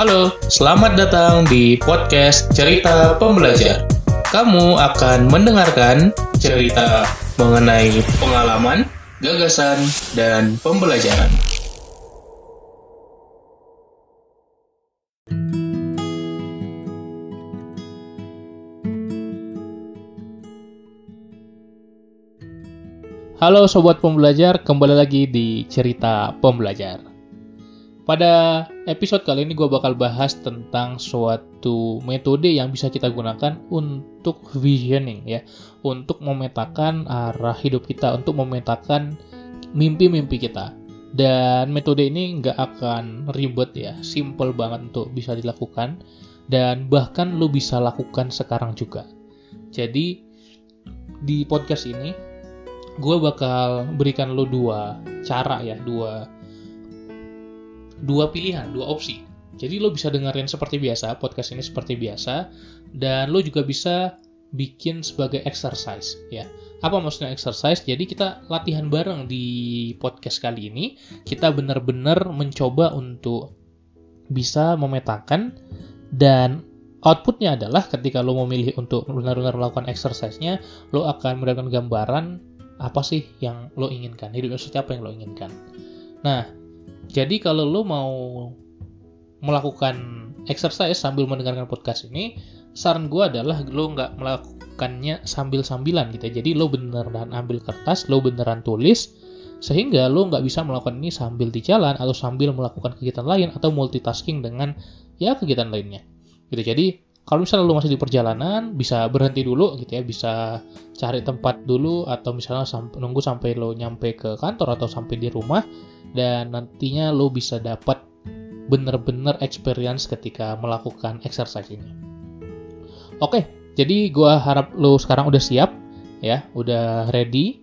Halo, selamat datang di podcast Cerita Pembelajar. Kamu akan mendengarkan cerita mengenai pengalaman, gagasan, dan pembelajaran. Halo sobat pembelajar, kembali lagi di Cerita Pembelajar. Pada episode kali ini gue bakal bahas tentang suatu metode yang bisa kita gunakan untuk visioning ya, untuk memetakan arah hidup kita, untuk memetakan mimpi-mimpi kita. Dan metode ini nggak akan ribet ya, simple banget untuk bisa dilakukan dan bahkan lo bisa lakukan sekarang juga. Jadi di podcast ini gue bakal berikan lo dua cara ya, dua dua pilihan, dua opsi. Jadi lo bisa dengerin seperti biasa, podcast ini seperti biasa, dan lo juga bisa bikin sebagai exercise ya. Apa maksudnya exercise? Jadi kita latihan bareng di podcast kali ini. Kita benar-benar mencoba untuk bisa memetakan dan outputnya adalah ketika lo memilih untuk benar-benar melakukan exercise-nya, lo akan mendapatkan gambaran apa sih yang lo inginkan, hidup seperti apa yang lo inginkan. Nah, jadi kalau lo mau melakukan exercise sambil mendengarkan podcast ini, saran gue adalah lo nggak melakukannya sambil-sambilan gitu ya. Jadi lo beneran ambil kertas, lo beneran tulis, sehingga lo nggak bisa melakukan ini sambil di jalan atau sambil melakukan kegiatan lain atau multitasking dengan ya kegiatan lainnya. Gitu. Jadi kalau misalnya lo masih di perjalanan, bisa berhenti dulu gitu ya, bisa cari tempat dulu atau misalnya sampai, nunggu sampai lo nyampe ke kantor atau sampai di rumah dan nantinya lo bisa dapat bener-bener experience ketika melakukan exercise ini. Oke, jadi gue harap lo sekarang udah siap ya, udah ready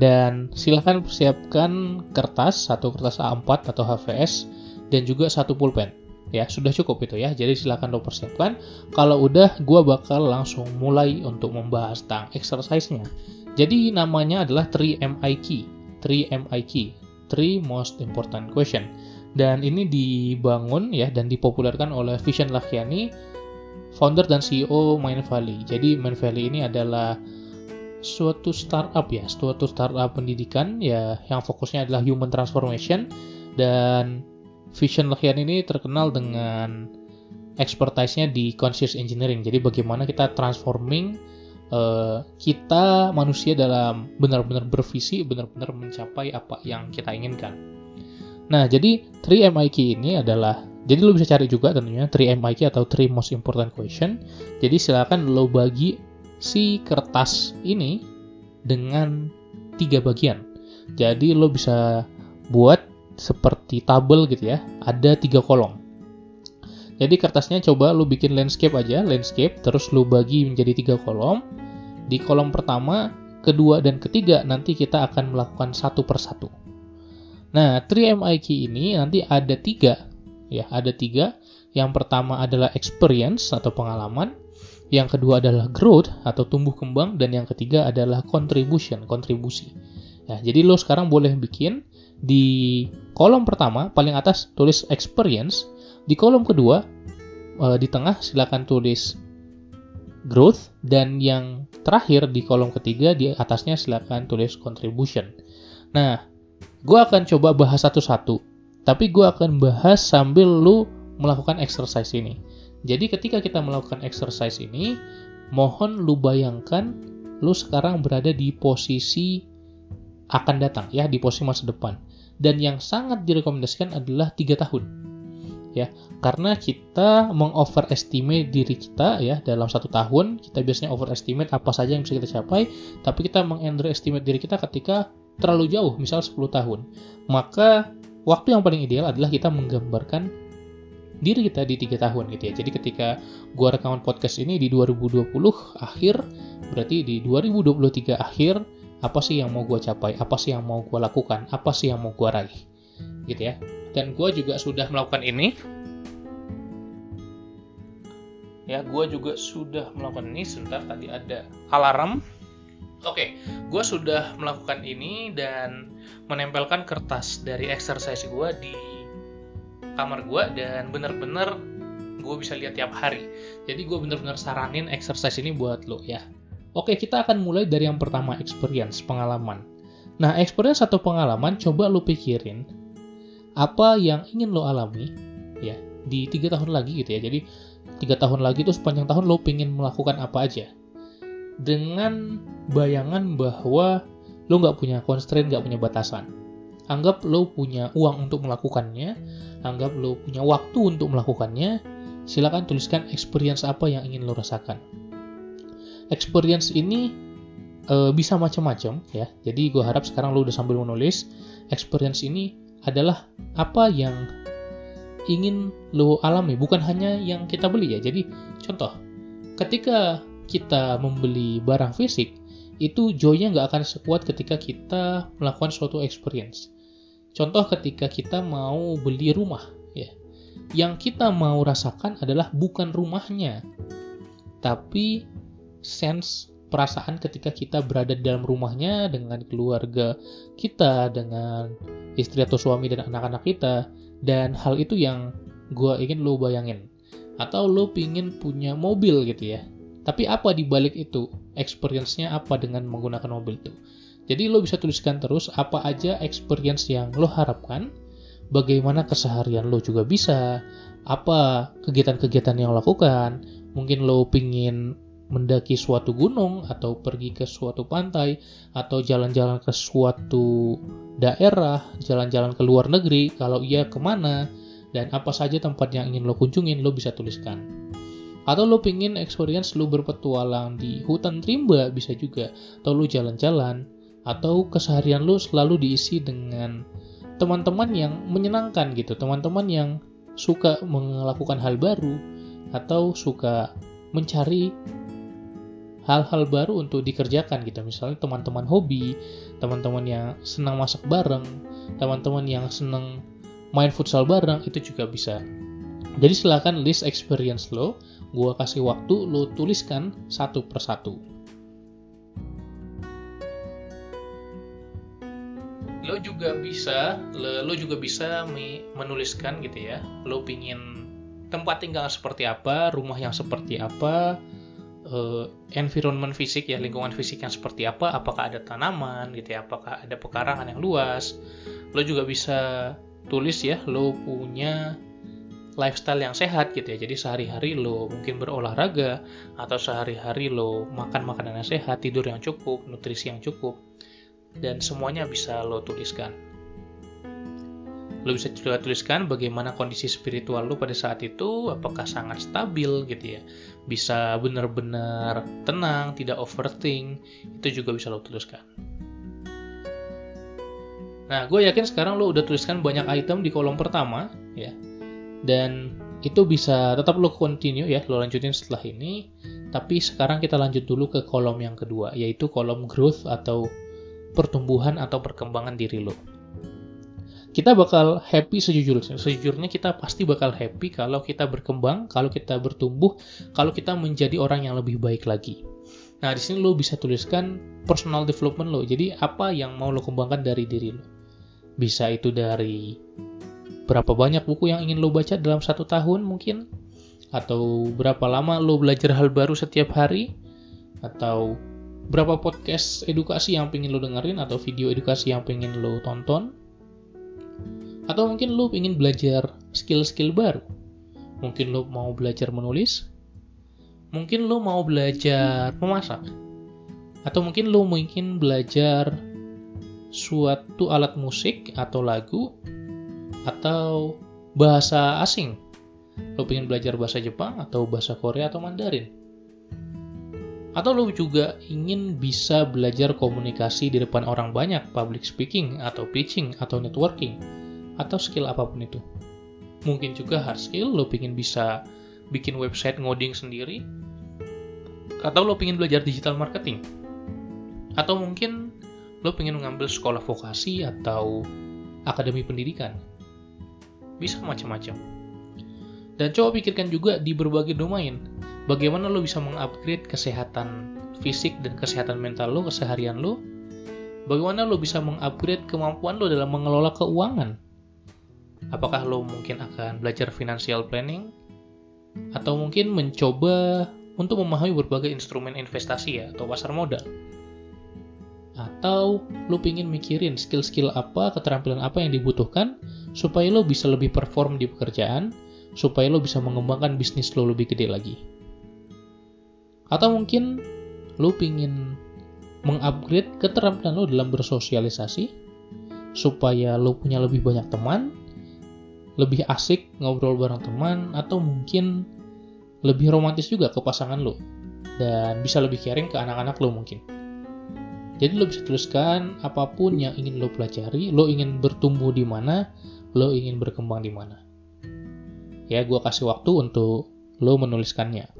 dan silahkan persiapkan kertas satu kertas A4 atau HVS dan juga satu pulpen ya sudah cukup itu ya. Jadi silahkan lo persiapkan. Kalau udah gue bakal langsung mulai untuk membahas tentang exercise-nya. Jadi namanya adalah 3MIQ 3MIQ Three Most Important Question. Dan ini dibangun ya dan dipopulerkan oleh Vision Lakhiani, founder dan CEO Mind Valley. Jadi Mind Valley ini adalah suatu startup ya, suatu startup pendidikan ya yang fokusnya adalah human transformation. Dan Vision Lakhiani ini terkenal dengan expertise-nya di conscious engineering. Jadi bagaimana kita transforming uh, kita manusia dalam benar-benar bervisi, benar-benar mencapai apa yang kita inginkan. Nah, jadi 3MIQ ini adalah jadi lo bisa cari juga tentunya 3MIQ atau 3 most important question. Jadi silakan lo bagi si kertas ini dengan tiga bagian. Jadi lo bisa buat seperti tabel gitu ya, ada tiga kolom. Jadi kertasnya coba lu bikin landscape aja, landscape, terus lu bagi menjadi tiga kolom. Di kolom pertama, kedua, dan ketiga nanti kita akan melakukan satu persatu. Nah, 3MIQ ini nanti ada tiga, ya ada tiga. Yang pertama adalah experience atau pengalaman, yang kedua adalah growth atau tumbuh kembang, dan yang ketiga adalah contribution, kontribusi. Ya, jadi lo sekarang boleh bikin di kolom pertama paling atas tulis experience, di kolom kedua, uh, di tengah silakan tulis growth dan yang terakhir di kolom ketiga di atasnya silakan tulis contribution. Nah, gue akan coba bahas satu-satu, tapi gue akan bahas sambil lu melakukan exercise ini. Jadi ketika kita melakukan exercise ini, mohon lu bayangkan lu sekarang berada di posisi akan datang ya, di posisi masa depan. Dan yang sangat direkomendasikan adalah tiga tahun ya. Karena kita mengoverestimate diri kita ya dalam satu tahun kita biasanya overestimate apa saja yang bisa kita capai tapi kita mengunderestimate diri kita ketika terlalu jauh misal 10 tahun. Maka waktu yang paling ideal adalah kita menggambarkan diri kita di tiga tahun gitu ya. Jadi ketika gua rekaman podcast ini di 2020 akhir berarti di 2023 akhir apa sih yang mau gua capai? Apa sih yang mau gua lakukan? Apa sih yang mau gua raih? Gitu ya. Dan gue juga sudah melakukan ini. Ya gue juga sudah melakukan ini. Sebentar tadi ada alarm. Oke gue sudah melakukan ini dan menempelkan kertas dari exercise gue di kamar gue dan bener-bener gue bisa lihat tiap hari. Jadi gue bener-bener saranin exercise ini buat lo ya. Oke, kita akan mulai dari yang pertama, experience, pengalaman. Nah, experience atau pengalaman, coba lo pikirin apa yang ingin lo alami ya di tiga tahun lagi gitu ya. Jadi tiga tahun lagi itu sepanjang tahun lo pengen melakukan apa aja dengan bayangan bahwa lo nggak punya constraint, nggak punya batasan. Anggap lo punya uang untuk melakukannya, anggap lo punya waktu untuk melakukannya, silakan tuliskan experience apa yang ingin lo rasakan. Experience ini e, bisa macam-macam ya. Jadi gue harap sekarang lo udah sambil menulis. Experience ini adalah apa yang ingin lo alami, bukan hanya yang kita beli ya. Jadi contoh, ketika kita membeli barang fisik, itu joy-nya nggak akan sekuat ketika kita melakukan suatu experience. Contoh ketika kita mau beli rumah, ya, yang kita mau rasakan adalah bukan rumahnya, tapi sense perasaan ketika kita berada di dalam rumahnya dengan keluarga kita, dengan istri atau suami dan anak-anak kita, dan hal itu yang gue ingin lo bayangin. Atau lo pingin punya mobil gitu ya, tapi apa di balik itu? Experience-nya apa dengan menggunakan mobil itu? Jadi lo bisa tuliskan terus apa aja experience yang lo harapkan, bagaimana keseharian lo juga bisa, apa kegiatan-kegiatan yang lo lakukan, mungkin lo pingin mendaki suatu gunung atau pergi ke suatu pantai atau jalan-jalan ke suatu daerah, jalan-jalan ke luar negeri, kalau iya ke mana, dan apa saja tempat yang ingin lo kunjungin, lo bisa tuliskan. Atau lo pingin experience lo berpetualang di hutan rimba bisa juga. Atau lo jalan-jalan. Atau keseharian lo selalu diisi dengan teman-teman yang menyenangkan gitu. Teman-teman yang suka melakukan hal baru. Atau suka mencari hal-hal baru untuk dikerjakan gitu. Misalnya teman-teman hobi, teman-teman yang senang masak bareng, teman-teman yang senang main futsal bareng, itu juga bisa. Jadi silakan list experience lo Gua kasih waktu, lo tuliskan satu persatu. Lo juga bisa, lo juga bisa menuliskan gitu ya. Lo pingin tempat tinggal seperti apa, rumah yang seperti apa, uh, environment fisik ya lingkungan fisik yang seperti apa apakah ada tanaman gitu ya apakah ada pekarangan yang luas lo juga bisa tulis ya lo punya lifestyle yang sehat gitu ya. Jadi sehari-hari lo mungkin berolahraga atau sehari-hari lo makan makanan yang sehat, tidur yang cukup, nutrisi yang cukup dan semuanya bisa lo tuliskan. Lo bisa juga tuliskan bagaimana kondisi spiritual lo pada saat itu, apakah sangat stabil gitu ya. Bisa benar-benar tenang, tidak overthink, itu juga bisa lo tuliskan. Nah, gue yakin sekarang lo udah tuliskan banyak item di kolom pertama, ya dan itu bisa tetap lo continue ya lo lanjutin setelah ini tapi sekarang kita lanjut dulu ke kolom yang kedua yaitu kolom growth atau pertumbuhan atau perkembangan diri lo kita bakal happy sejujurnya. Sejujurnya kita pasti bakal happy kalau kita berkembang kalau kita bertumbuh kalau kita menjadi orang yang lebih baik lagi. Nah di sini lo bisa tuliskan personal development lo. Jadi apa yang mau lo kembangkan dari diri lo? Bisa itu dari berapa banyak buku yang ingin lo baca dalam satu tahun mungkin? Atau berapa lama lo belajar hal baru setiap hari? Atau berapa podcast edukasi yang pengen lo dengerin atau video edukasi yang pengen lo tonton atau mungkin lo ingin belajar skill-skill baru mungkin lo mau belajar menulis mungkin lo mau belajar memasak atau mungkin lo mungkin belajar suatu alat musik atau lagu atau bahasa asing. Lo pengen belajar bahasa Jepang atau bahasa Korea atau Mandarin. Atau lo juga ingin bisa belajar komunikasi di depan orang banyak, public speaking atau pitching atau networking atau skill apa pun itu. Mungkin juga hard skill, lo pengen bisa bikin website ngoding sendiri, atau lo pengen belajar digital marketing, atau mungkin lo pengen mengambil sekolah vokasi atau akademi pendidikan bisa macam-macam. Dan coba pikirkan juga di berbagai domain, bagaimana lo bisa mengupgrade kesehatan fisik dan kesehatan mental lo, keseharian lo, bagaimana lo bisa mengupgrade kemampuan lo dalam mengelola keuangan. Apakah lo mungkin akan belajar financial planning? Atau mungkin mencoba untuk memahami berbagai instrumen investasi ya, atau pasar modal? Atau lo pingin mikirin skill-skill apa, keterampilan apa yang dibutuhkan supaya lo bisa lebih perform di pekerjaan, supaya lo bisa mengembangkan bisnis lo lebih gede lagi. Atau mungkin lo pingin mengupgrade keterampilan lo dalam bersosialisasi, supaya lo punya lebih banyak teman, lebih asik ngobrol bareng teman, atau mungkin lebih romantis juga ke pasangan lo, dan bisa lebih caring ke anak-anak lo mungkin. Jadi lo bisa tuliskan apa pun yang ingin lo pelajari, lo ingin bertumbuh di mana, lo ingin berkembang di mana. Ya, gue kasih waktu untuk lo menuliskannya.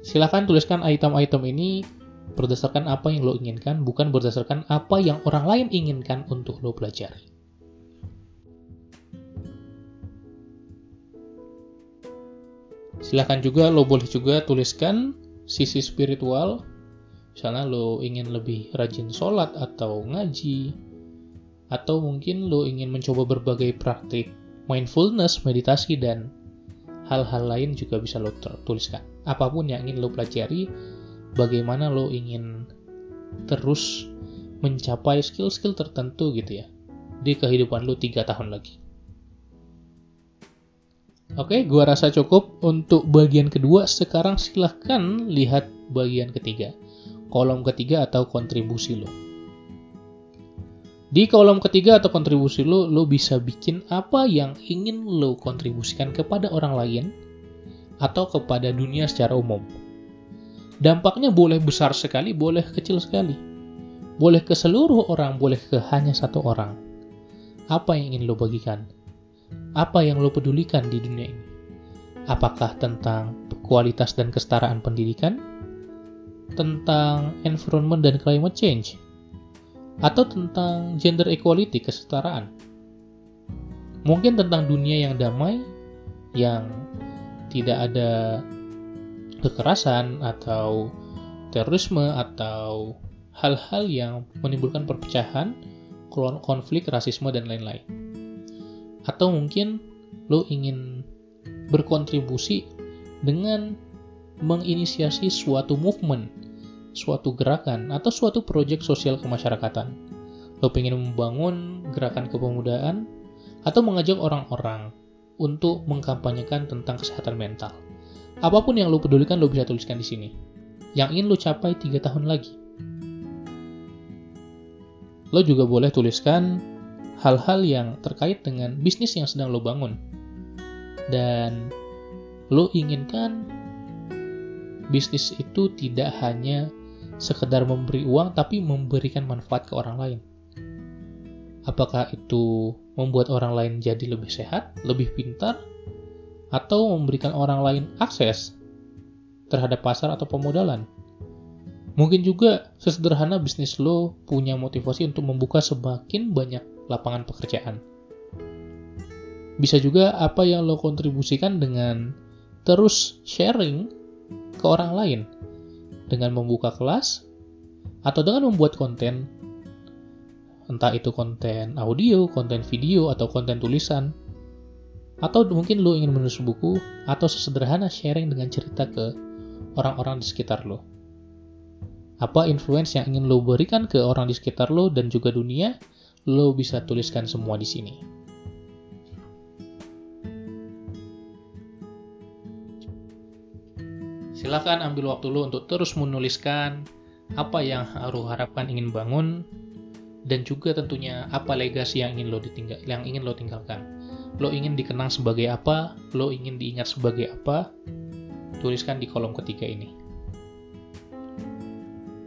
Silahkan tuliskan item-item ini berdasarkan apa yang lo inginkan, bukan berdasarkan apa yang orang lain inginkan untuk lo pelajari. Silahkan juga lo boleh juga tuliskan sisi spiritual Misalnya lo ingin lebih rajin sholat atau ngaji, atau mungkin lo ingin mencoba berbagai praktik mindfulness, meditasi, dan hal-hal lain juga bisa lo tuliskan. Apa pun yang ingin lo pelajari, bagaimana lo ingin terus mencapai skill-skill tertentu gitu ya di kehidupan lo tiga tahun lagi. Oke, gua rasa cukup untuk bagian kedua. Sekarang silahkan lihat bagian ketiga kolom ketiga atau kontribusi lo. Di kolom ketiga atau kontribusi lo, lo bisa bikin apa yang ingin lo kontribusikan kepada orang lain atau kepada dunia secara umum. Dampaknya boleh besar sekali, boleh kecil sekali. Boleh ke seluruh orang, boleh ke hanya satu orang. Apa yang ingin lo bagikan? Apa yang lo pedulikan di dunia ini? Apakah tentang kualitas dan kesetaraan pendidikan? tentang environment dan climate change atau tentang gender equality kesetaraan mungkin tentang dunia yang damai yang tidak ada kekerasan atau terorisme atau hal-hal yang menimbulkan perpecahan, konflik, rasisme, dan lain-lain. Atau mungkin lo ingin berkontribusi dengan menginisiasi suatu movement, suatu gerakan, atau suatu proyek sosial kemasyarakatan. Lo ingin membangun gerakan kepemudaan, atau mengajak orang-orang untuk mengkampanyekan tentang kesehatan mental. Apa pun yang lo pedulikan, lo bisa tuliskan di sini. Yang ingin lo capai tiga tahun lagi. Lo juga boleh tuliskan hal-hal yang terkait dengan bisnis yang sedang lo bangun. Dan lo inginkan bisnis itu tidak hanya sekedar memberi uang tapi memberikan manfaat ke orang lain. Apakah itu membuat orang lain jadi lebih sehat, lebih pintar, atau memberikan orang lain akses terhadap pasar atau pemodalan? Mungkin juga sesederhana bisnis lo punya motivasi untuk membuka semakin banyak lapangan pekerjaan. Bisa juga apa yang lo kontribusikan dengan terus sharing ke orang lain. Dengan membuka kelas atau dengan membuat konten. Entah itu konten audio, konten video, atau konten tulisan. Atau mungkin lo ingin menulis buku atau sesederhana sharing dengan cerita ke orang-orang di sekitar lo apa influence yang ingin lo berikan ke orang di sekitar lo dan juga dunia lo bisa tuliskan semua di sini Silahkan ambil waktu lo untuk terus menuliskan apa yang lo harapkan ingin bangun dan juga tentunya apa legasi yang ingin lo ditinggal yang ingin lo tinggalkan. Lo ingin dikenang sebagai apa? Lo ingin diingat sebagai apa? Tuliskan di kolom ketiga ini.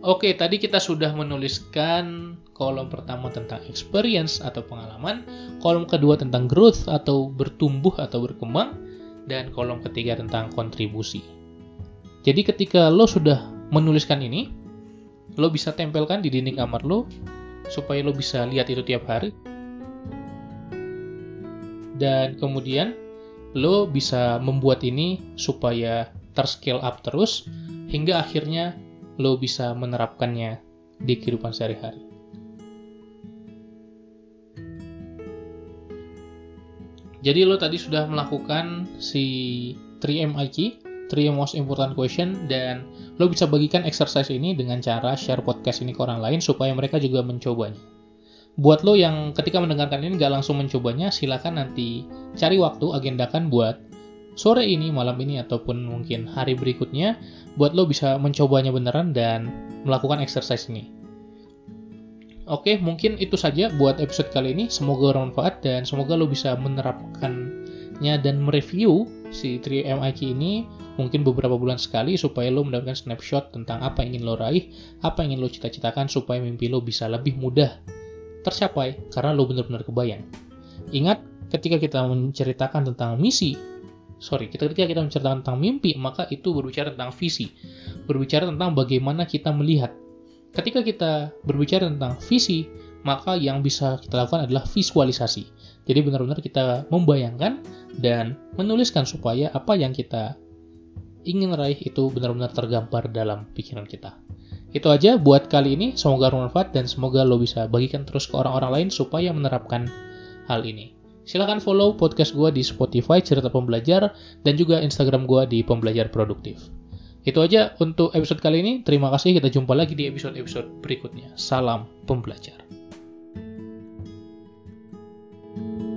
Oke, tadi kita sudah menuliskan kolom pertama tentang experience atau pengalaman, kolom kedua tentang growth atau bertumbuh atau berkembang, dan kolom ketiga tentang kontribusi. Jadi ketika lo sudah menuliskan ini, lo bisa tempelkan di dinding kamar lo supaya lo bisa lihat itu tiap hari. Dan kemudian lo bisa membuat ini supaya terscale up terus hingga akhirnya lo bisa menerapkannya di kehidupan sehari-hari. Jadi lo tadi sudah melakukan si 3MIQ, 3 most important question, dan lo bisa bagikan exercise ini dengan cara share podcast ini ke orang lain supaya mereka juga mencobanya. Buat lo yang ketika mendengarkan ini nggak langsung mencobanya, silakan nanti cari waktu, agendakan buat sore ini, malam ini, ataupun mungkin hari berikutnya, buat lo bisa mencobanya beneran dan melakukan exercise ini. Oke, mungkin itu saja buat episode kali ini. Semoga bermanfaat dan semoga lo bisa menerapkannya dan mereview si 3MIQ ini mungkin beberapa bulan sekali supaya lo mendapatkan snapshot tentang apa yang ingin lo raih, apa yang ingin lo cita-citakan supaya mimpi lo bisa lebih mudah tercapai karena lo benar-benar kebayang. Ingat, ketika kita menceritakan tentang misi, sorry, ketika kita menceritakan tentang mimpi, maka itu berbicara tentang visi, berbicara tentang bagaimana kita melihat Ketika kita berbicara tentang visi, maka yang bisa kita lakukan adalah visualisasi. Jadi benar-benar kita membayangkan dan menuliskan supaya apa yang kita ingin raih itu benar-benar tergambar dalam pikiran kita. Itu aja buat kali ini, semoga bermanfaat dan semoga lo bisa bagikan terus ke orang-orang lain supaya menerapkan hal ini. Silahkan follow podcast gue di Spotify Cerita Pembelajar dan juga Instagram gue di Pembelajar Produktif. Itu aja untuk episode kali ini. Terima kasih, kita jumpa lagi di episode-episode berikutnya. Salam pembelajar. thank you